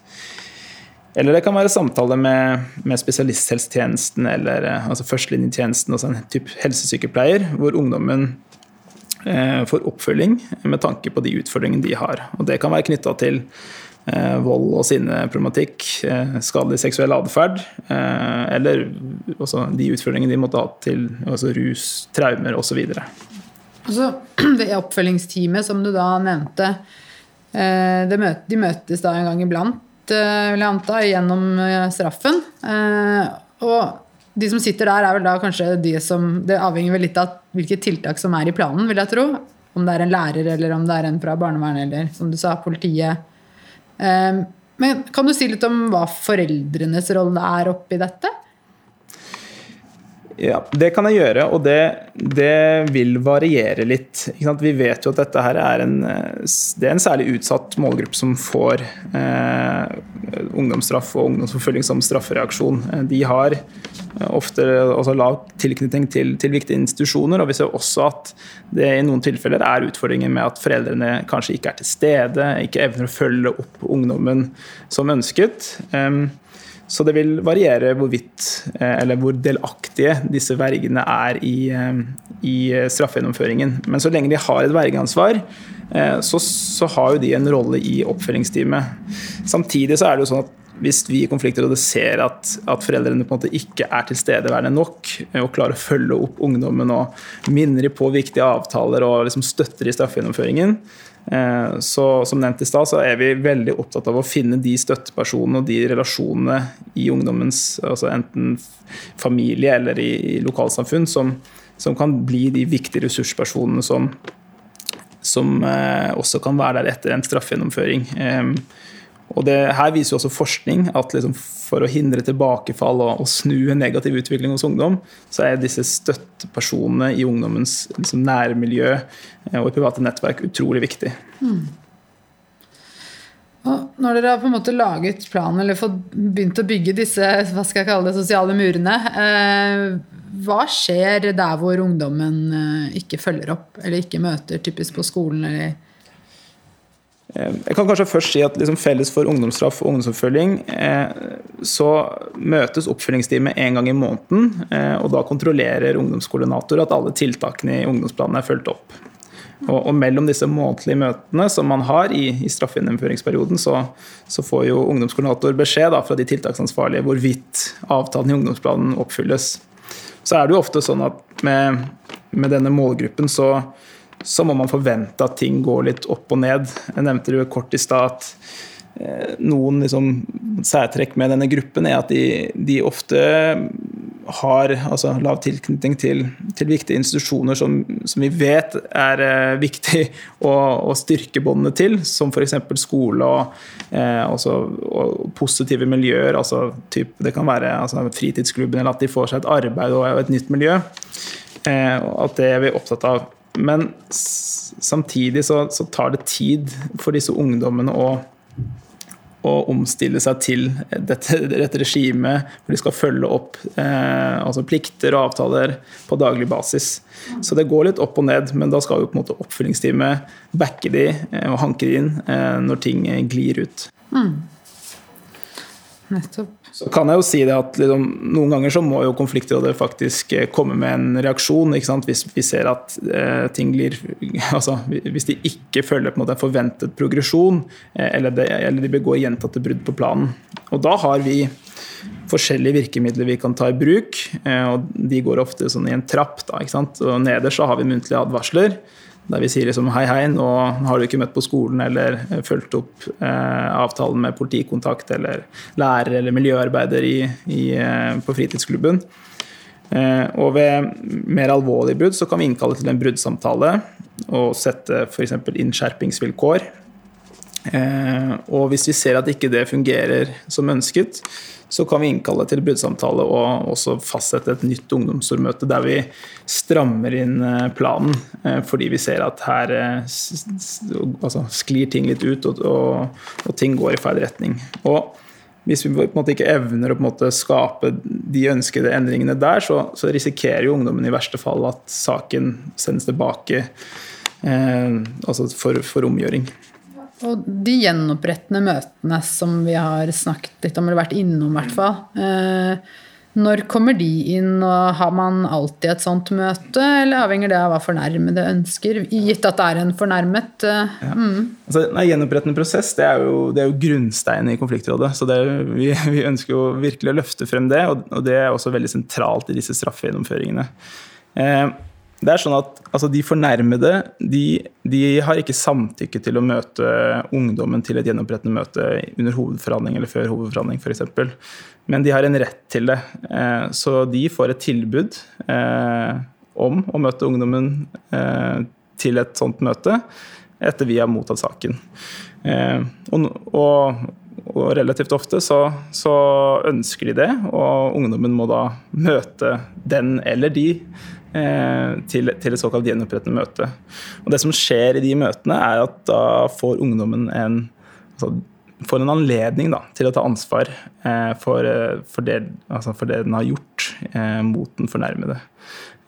Eller det kan være samtale med, med spesialisthelsetjenesten eller eh, altså førstelinjetjenesten, altså en type helsesykepleier, hvor ungdommen eh, får oppfølging med tanke på de utfordringene de har. Og det kan være knytta til eh, vold og sinneproblematikk, eh, skadelig seksuell atferd, eller de utfordringene de måtte ha til altså rus, traumer osv. Altså, det oppfølgingsteamet som du da nevnte, de møtes da en gang iblant, vil jeg anta, gjennom straffen. Og de som sitter der, er vel da kanskje de som Det avhenger vel litt av hvilke tiltak som er i planen, vil jeg tro. Om det er en lærer, eller om det er en fra barnevernet, eller som du sa, politiet. Eh, Men kan du si litt om hva foreldrenes rolle er oppi dette? Ja, det kan jeg gjøre, og det, det vil variere litt. Vi vet jo at dette her er en, eh, det er en særlig utsatt målgruppe som får eh, ungdomsstraff og ungdomsforfølging som straffereaksjon. Eh, De har eh, ofte altså, lav tilknytning til, til viktige institusjoner, og vi ser også at det i noen tilfeller er utfordringer med at foreldrene kanskje ikke er til stede, ikke evner å følge opp ungdommen som ønsket. Em, så det vil variere hvorvidt, eh, eller hvor delaktige disse vergene er i, eh, i straffegjennomføringen. Men så lenge de har et vergeansvar, eh, så, så har jo de en rolle i oppfølgingsteamet. Samtidig så er det jo sånn at hvis vi i konfliktrådet ser at, at foreldrene på en måte ikke er tilstedeværende nok og klarer å følge opp ungdommen og minner på viktige avtaler og liksom støtter i straffegjennomføringen, Eh, Så som nevnt i stad, så er vi veldig opptatt av å finne de støttepersonene og de relasjonene i ungdommens altså enten familie eller i, i lokalsamfunn som, som kan bli de viktige ressurspersonene som, som eh, også kan være der etter en straffegjennomføring. Eh, og det, her viser jo også forskning at liksom for å hindre tilbakefall og, og snu en negativ utvikling hos ungdom, så er disse støttepersonene i ungdommens liksom, nærmiljø eh, og i private nettverk utrolig viktig. Og når dere har på en måte laget planen, eller fått begynt å bygge disse hva skal jeg kalle det, sosiale murene, eh, hva skjer der hvor ungdommen eh, ikke følger opp, eller ikke møter, typisk på skolen? eller Jeg kan kanskje først si at liksom felles for ungdomsstraff og ungdomsoppfølging, eh, så møtes oppfølgingsteamet en gang i måneden, eh, og da kontrollerer ungdomskoordinator at alle tiltakene i ungdomsplanen er fulgt opp. Og, og mellom disse månedlige møtene som man har i, i straffegjennomføringsperioden, så, så får jo ungdomskoordinator beskjed da, fra de tiltaksansvarlige hvorvidt avtalen i ungdomsplanen oppfylles. Så er det jo ofte sånn at med, med denne målgruppen så, så må man forvente at ting går litt opp og ned. Jeg nevnte det jo kort i stad at eh, noen liksom, særtrekk med denne gruppen er at de, de ofte har altså, lav tilknytning til, til viktige institusjoner som, som vi vet er eh, viktig å, å styrke båndene til, som f.eks. skole og, eh, også, og positive miljøer. Altså, typ, det kan være altså, fritidsklubben, eller at de får seg et arbeid og et nytt miljø. Eh, at det er vi opptatt av. Men samtidig så, så tar det tid for disse ungdommene å, å omstille seg til dette, dette regimet, hvor de skal følge opp eh, altså plikter og avtaler på daglig basis. Så det går litt opp og ned, men da skal jo på en måte oppfølgingsteamet backe de eh, og hanke de inn eh, når ting glir ut. Nettopp. Så kan jeg jo si det at liksom, Noen ganger så må jo konfliktrådet faktisk eh, komme med en reaksjon. Hvis vi ser at eh, ting blir altså, Hvis de ikke følger på en måte en forventet progresjon, eh, eller, eller de begår gjentatte brudd på planen. Og da har vi forskjellige virkemidler vi kan ta i bruk. Eh, og De går ofte sånn i en trapp. da? Og Nederst så har vi muntlige advarsler. Der vi sier liksom hei, hei, nå har du ikke møtt på skolen eller eh, fulgt opp eh, avtalen med politikontakt eller lærer eller miljøarbeider i, i, eh, på fritidsklubben. Eh, og ved mer alvorlige brudd så kan vi innkalle til en bruddsamtale og sette f.eks. innskjerpingsvilkår. Eh, og hvis vi ser at ikke det fungerer som ønsket, så kan vi innkalle til bruddsamtale og også fastsette et nytt ungdomsordmøte der vi strammer inn eh, planen eh, fordi vi ser at her eh, altså, sklir ting litt ut og, og, og, ting går i feil retning. Og hvis vi på en måte ikke evner å på en måte skape de ønskede endringene der, så, så risikerer jo ungdommen i verste fall at saken sendes tilbake eh, altså for, for omgjøring. Og de gjenopprettende møtene som vi har snakket litt om, eller vært innom i hvert fall. Eh, når kommer de inn, og har man alltid et sånt møte, eller avhenger det av hva fornærmede ønsker, gitt at det er en fornærmet? Eh, ja. Mm. Altså, nei, gjenopprettende prosess det er jo, det er jo grunnsteinen i konfliktrådet. Så det, vi, vi, ønsker jo virkelig å løfte frem det, og, og det er også veldig sentralt i disse straffegjennomføringene. Eh, det er sånn at altså, De fornærmede de, de, har ikke samtykke til å møte ungdommen til et gjenopprettende møte under hovedforhandling eller før hovedforhandling f.eks. Men de har en rett til det. Eh, så de får et tilbud eh, om å møte ungdommen eh, til et sånt møte etter vi har mottatt saken. Og, og, og relativt ofte så, så, ønsker de det, og ungdommen må da møte den eller de til, til, et såkalt gjenopprettende møte. Og Det som skjer i de møtene, er at da får ungdommen en, altså, får en anledning da, til å ta ansvar eh, for, eh, for, det, altså for, det, den har gjort eh, mot den fornærmede.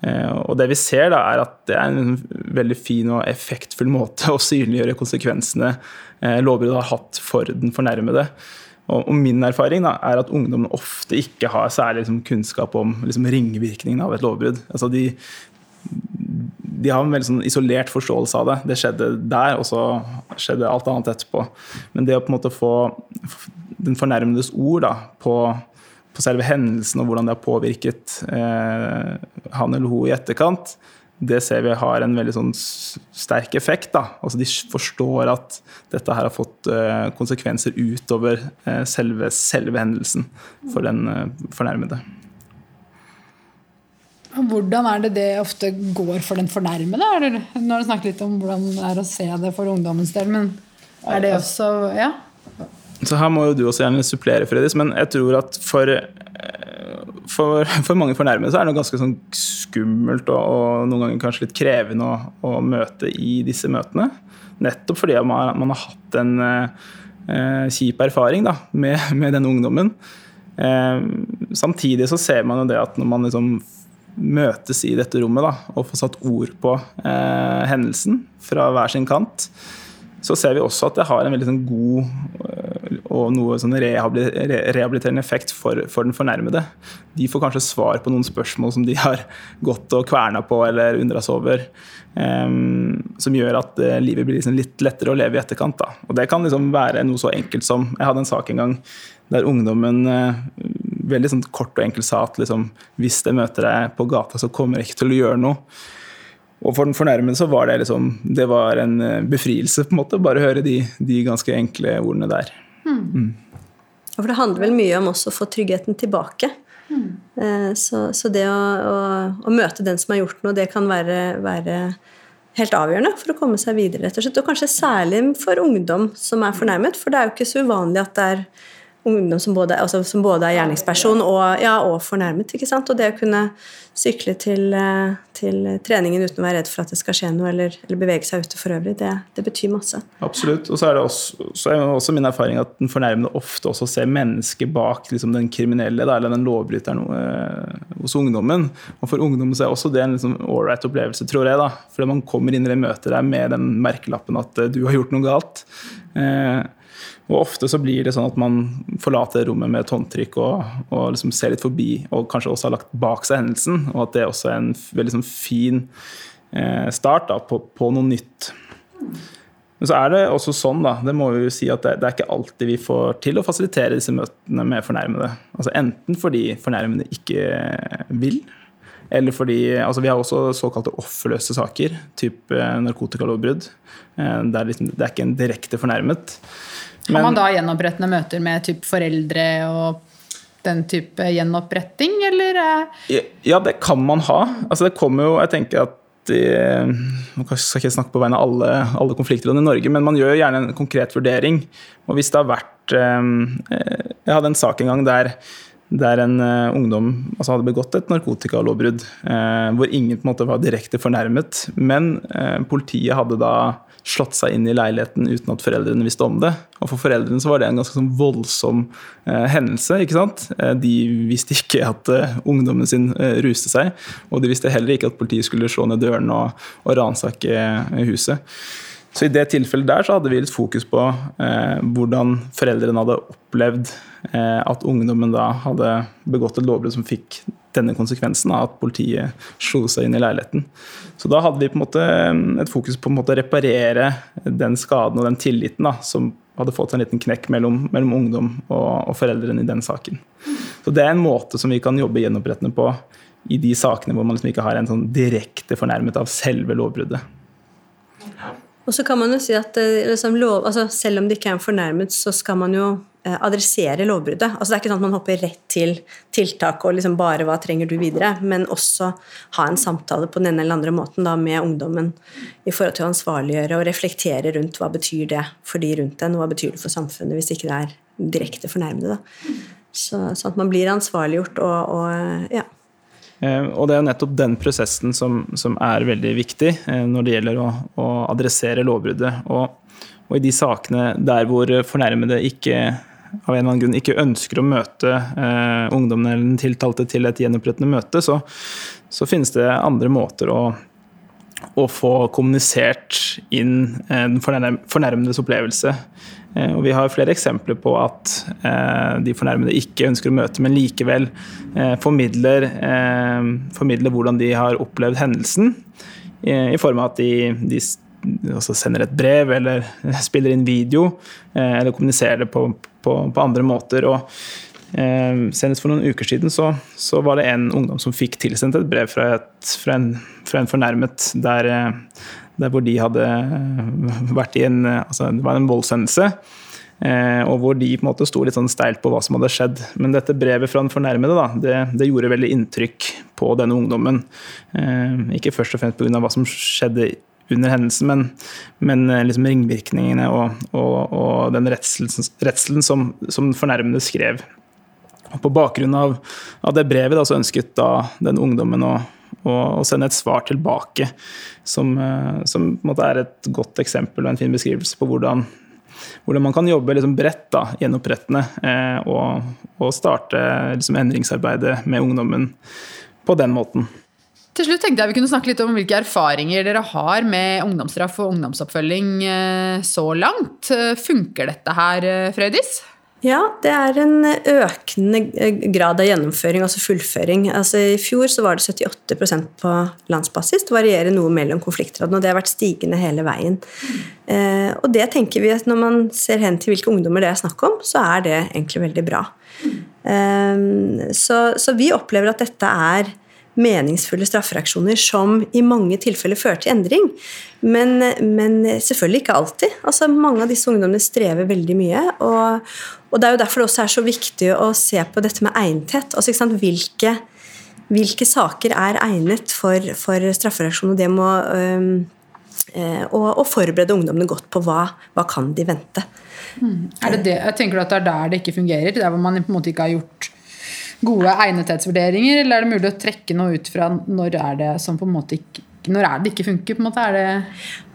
Eh, og det vi ser da, er at det er en veldig fin og effektfull måte å synliggjøre konsekvensene eh, lovbruddet har hatt for den fornærmede. Og, min erfaring da, er at ungdommen ofte ikke har særlig liksom, kunnskap om liksom, ringvirkningen av et lovbrudd. Altså, de, de, har en veldig sånn, isolert forståelse av det. Det skjedde der, og så skjedde alt annet etterpå. Men det å på en måte få den fornærmedes ord da, på, på selve hendelsen og hvordan det har påvirket eh, han eller hun i etterkant, det ser vi har en veldig sånn sterk effekt. Da. Altså de forstår at dette her har fått uh, konsekvenser utover uh, selve, selve, hendelsen for den uh, fornærmede. Hvordan er det det ofte går for den fornærmede? Nå har du snakket litt om hvordan det er å se det for ungdommens del, men er det også Ja? Så her må jo du også gjerne supplere, Fredis, men jeg tror at for for, for, mange fornærmede så er det ganske sånn skummelt og, og, noen ganger kanskje litt krevende å, å, møte i disse møtene. Nettopp fordi man, man har hatt en eh, kjip erfaring da, med, med denne ungdommen. Eh, samtidig så ser man jo det at når man liksom møtes i dette rommet da, og får satt ord på eh, hendelsen fra hver sin kant, så ser vi også at det har en veldig sånn god øh, og noe sånn rehabiliterende effekt for, for, den fornærmede. De får kanskje svar på noen spørsmål som de har gått og kverna på eller undra seg over. Um, som gjør at uh, livet blir liksom litt lettere å leve i etterkant. Da. Og Det kan liksom være noe så enkelt som Jeg hadde en sak en gang der ungdommen uh, veldig sånn kort og enkelt sa at liksom, hvis jeg møter deg på gata, så kommer jeg ikke til å gjøre noe. Og for den fornærmede så var det liksom Det var en eh, befrielse, på en måte. Bare høre de, de ganske enkle ordene der. Mm. For det handler vel mye om også å få tryggheten tilbake. Mm. Så, så, det å, å, å, møte den som har gjort noe, det kan være, være, helt avgjørende for å komme seg videre, rett og slett. Og kanskje særlig for ungdom som er fornærmet, for det er jo ikke så uvanlig at det er ungdom som både, altså, som både er gjerningsperson og, ja, og, fornærmet. ikke sant? Og det å kunne sykle til, eh, til, treningen uten å være redd for at det skal skje noe, eller, eller bevege seg ute for øvrig, det, det, betyr masse. Absolutt. Og så er det også, så er det også min erfaring at den fornærmede ofte også ser mennesket bak liksom, den kriminelle eller den lovbryteren eh, hos ungdommen. Og for ungdommen så er også det en liksom, ålreit opplevelse, tror jeg. da, Fordi man kommer inn i det møtet der med den merkelappen at eh, du har gjort noe galt. Eh, Og ofte så blir det sånn at man forlater rommet med et håndtrykk og, og liksom ser litt forbi, og kanskje også har lagt bak seg hendelsen. Og at det også er en veldig sånn fin eh, start da, på, på, noe nytt. Men så er det også sånn, da, det må vi jo si at det, det, er ikke alltid vi får til å fasilitere disse møtene med fornærmede. Altså Enten fordi fornærmede ikke vil, eller fordi altså Vi har også såkalte offerløse saker, type narkotikalovbrudd. Eh, det, liksom, det er ikke en direkte fornærmet. Har man da gjenopprettende møter med typ foreldre og den type gjenoppretting, eller? Ja, det kan man ha. Altså, det kommer jo Jeg tenker at man skal ikke snakke på vegne av alle, alle konfliktrådene i Norge, men man gjør gjerne en konkret vurdering. Og hvis det har vært eh, Jeg hadde en sak en gang der der en uh, ungdom altså hadde begått et narkotikalovbrudd, hvor ingen på en måte var direkte fornærmet. Men politiet hadde da slått seg inn i leiligheten uten at foreldrene visste om det. Og for foreldrene så var det en ganske sånn voldsom hendelse. ikke sant? de visste ikke at ungdommen sin ruste seg, og de visste heller ikke at politiet skulle slå ned døren og, og ransake huset. Så I det tilfellet der så hadde vi litt fokus på eh, hvordan foreldrene hadde opplevd eh, at ungdommen da hadde begått et lovbrudd som fikk denne konsekvensen av at politiet slo seg inn i leiligheten. Så da hadde vi på en måte eh, et fokus på å reparere den skaden og den tilliten da, som hadde fått en liten knekk mellom, mellom ungdom og, og, foreldrene i den saken. Så Det er en måte som vi kan jobbe gjenopprettende på i de sakene hvor man liksom ikke har en sånn direkte fornærmet av selve lovbruddet. Og så kan man jo si at eh, liksom, lov, altså, Selv om det ikke er en fornærmet, så skal man jo eh, adressere lovbruddet. Altså, det er ikke sånn at man hopper rett til tiltak og liksom bare hva trenger du videre, men også ha en samtale på den ene eller andre måten da, med ungdommen i forhold til å ansvarliggjøre og reflektere rundt hva betyr det for de rundt en, og hva betyr det for samfunnet hvis ikke det er direkte fornærmede. Da. Så, sånn at man blir ansvarliggjort og, og ja, og det er nettopp den prosessen som, som er veldig viktig eh, når det gjelder å, å adressere lovbruddet. Og, og, i de sakene der hvor fornærmede ikke av en eller annen grunn ikke ønsker å møte eh, ungdommen eller den tiltalte til et gjenopprettende møte, så, så finnes det andre måter å, å få kommunisert inn eh, den fornærmedes opplevelse. Eh, og vi har flere eksempler på at eh, de fornærmede ikke ønsker å møte, men likevel eh, formidler, formidler hvordan de har opplevd hendelsen, i form av at de, de sender et brev eller spiller inn video, eller kommuniserer det på, på, på andre måter. og Senest for noen uker siden så, så, var det en ungdom som fikk tilsendt et brev fra, et, fra, en, fra en, fornærmet der, der hvor de hadde eh, vært i en eh, altså Det var en voldshendelse. Eh, og hvor de på en måte sto litt sånn steilt på hva som hadde skjedd. Men dette brevet fra den fornærmede da, det, det gjorde veldig inntrykk på denne ungdommen. ikke først og fremst pga. hva som skjedde under hendelsen, men, men liksom ringvirkningene og, og, og den redselen som, som fornærmede skrev. Og på bakgrunn av, av det brevet da, så ønsket da den ungdommen å og, sende et svar tilbake, som, eh, som er et godt eksempel og en fin beskrivelse på hvordan, hvordan man kan jobbe liksom bredt, da, gjenopprettende, eh, og, og, starte liksom endringsarbeidet med ungdommen på den måten. Til slutt tenkte jeg vi kunne snakke litt om hvilke erfaringer dere har med ungdomsstraff og ungdomsoppfølging eh, så langt. Funker dette her, Frøydis? Ja, det er en økende grad av gjennomføring, altså fullføring. Altså, I fjor så var det 78% på landsbasis. Det varierer noe mellom konfliktrådene, og det har vært stigende hele veien. Eh, og det tenker vi at når man ser hen til hvilke ungdommer det er snakk om, så er det egentlig veldig bra. Eh, så, så vi opplever at dette er meningsfulle straffereaksjoner som i mange tilfeller fører til endring. Men, men, selvfølgelig ikke alltid. Altså, mange av disse ungdommene strever veldig mye. Og, og, det er jo derfor det også er så viktig å se på dette med egnethet. Altså, hvilke, hvilke, saker er egnet for, for straffereaksjon? Og det må øh, og, forberede ungdommene godt på hva, hva kan de vente. Mm. Det det, tenker at det er der det ikke fungerer? Der hvor man på en måte ikke har gjort gode egnethetsvurderinger, eller er det mulig å trekke noe ut fra når er det som på en måte ikke når er det ikke funker? på en måte? Er det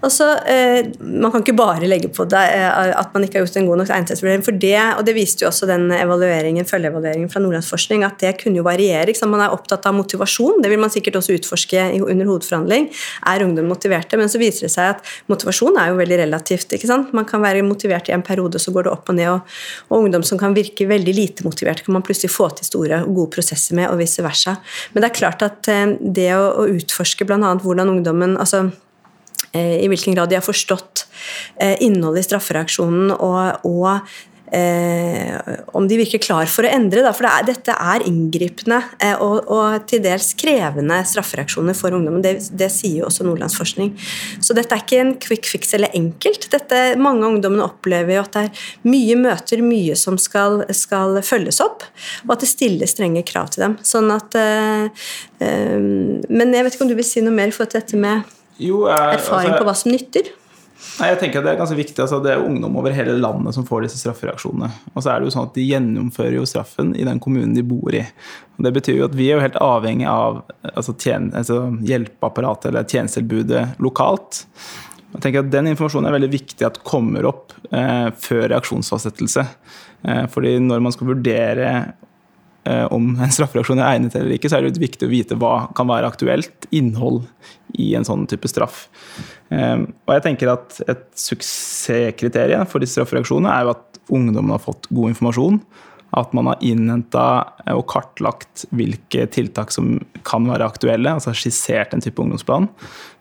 Altså, eh, Man kan ikke bare legge på det eh, at man ikke har gjort en god nok egnethetsvurdering. For det, og det viste jo også den evalueringen, følgeevalueringen fra Nordlandsforskning, at det kunne jo variere. Man er opptatt av motivasjon, det vil man sikkert også utforske under hovedforhandling. Er ungdom motiverte? Men så viser det seg at motivasjon er jo veldig relativt. ikke sant? Man kan være motivert i en periode, så går det opp og ned. Og, og ungdom som kan virke veldig lite motivert, kan man plutselig få til store og gode prosesser med, og vice versa. Men det er klart at eh, det å, å utforske bl.a. hvordan ungdommen altså eh, i hvilken grad de har forstått eh, innholdet i straffereaksjonen, og, og eh, om de virker klar for å endre. Da. For det er, dette er inngripende eh, og, og til dels krevende straffereaksjoner for ungdommen. Det, det sier jo også Nordlandsforskning. Så dette er ikke en quick fix eller enkelt. Dette, mange av ungdommene opplever jo at det er mye møter, mye som skal, skal følges opp, og at det stilles strenge krav til dem. Sånn at eh, eh, Men jeg vet ikke om du vil si noe mer i forhold til dette med Jo, jeg, erfaring altså- på hva som nytter? Nei, jeg tenker at Det er ganske viktig, altså det er ungdom over hele landet som får disse straffereaksjonene. Og så er det jo sånn at De gjennomfører jo straffen i den kommunen de bor i. Og det betyr jo at Vi er jo helt avhengig av altså altså hjelpeapparatet eller tjenestetilbudet lokalt. Jeg tenker at Den informasjonen er veldig viktig at kommer opp eh, før reaksjonsfastsettelse. Eh, fordi når man skal vurdere eh, om en straffereaksjon er egnet eller ikke, så er det jo viktig å vite hva kan være aktuelt innhold i en sånn type straff. Eh, og jeg tenker at Et suksesskriterium for disse straffereaksjonene er jo at ungdommen har fått god informasjon. At man har innhenta og kartlagt hvilke tiltak som kan være aktuelle. altså Skissert en type ungdomsplan.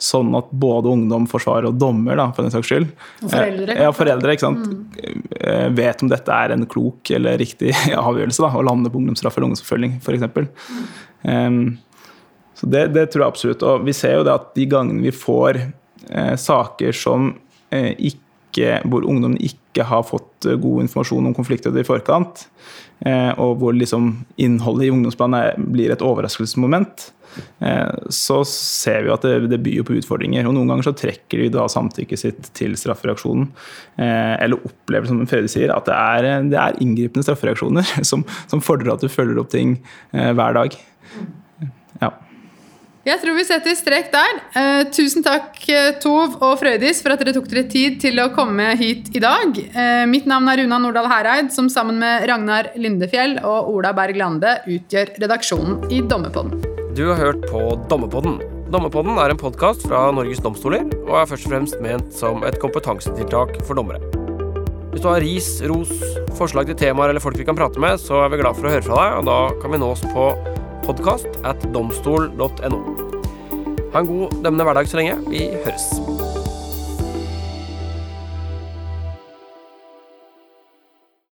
Sånn at både ungdom, forsvarer og dommer da, for den saks skyld Og foreldre, eh, ja, foreldre ikke sant? Mm. vet om dette er en klok eller riktig avgjørelse da, å lande på ungdomsstraff eller ungdomsoppfølging f.eks. Um, så det, det tror jeg absolutt. Og vi ser jo det at de gangene vi får eh, saker som eh, ikke, hvor ungdommen ikke har fått eh, god informasjon om konflikter i forkant, eh, og hvor liksom innholdet i ungdomsplanen blir et overraskelsesmoment, eh, så ser vi at det, det byr på utfordringer. Og noen ganger så trekker de da samtykket sitt til straffereaksjonen, eh, eller opplever, som Frede sier, at det er, det er inngripende straffereaksjoner som, som fordrer at du følger opp ting eh, hver dag. Jeg tror vi setter strek der. Eh, tusen takk, eh, Tov og Frøydis, for at dere tok dere tid til å komme hit i dag. Eh, mitt navn er Runa Nordahl Hereid, som sammen med Ragnar Lindefjell og Ola Berg Lande utgjør redaksjonen i Dommerpodden. Du har hørt på Dommerpodden. Dommerpodden er en podkast fra Norges domstoler og er først og fremst ment som et kompetansetiltak for dommere. Hvis du har ris, ros, forslag til temaer eller folk vi kan prate med, så er vi glad for å høre fra deg, og da kan vi nås på podkast at domstol.no. Ha en god dømmende hverdag så lenge. Vi høres.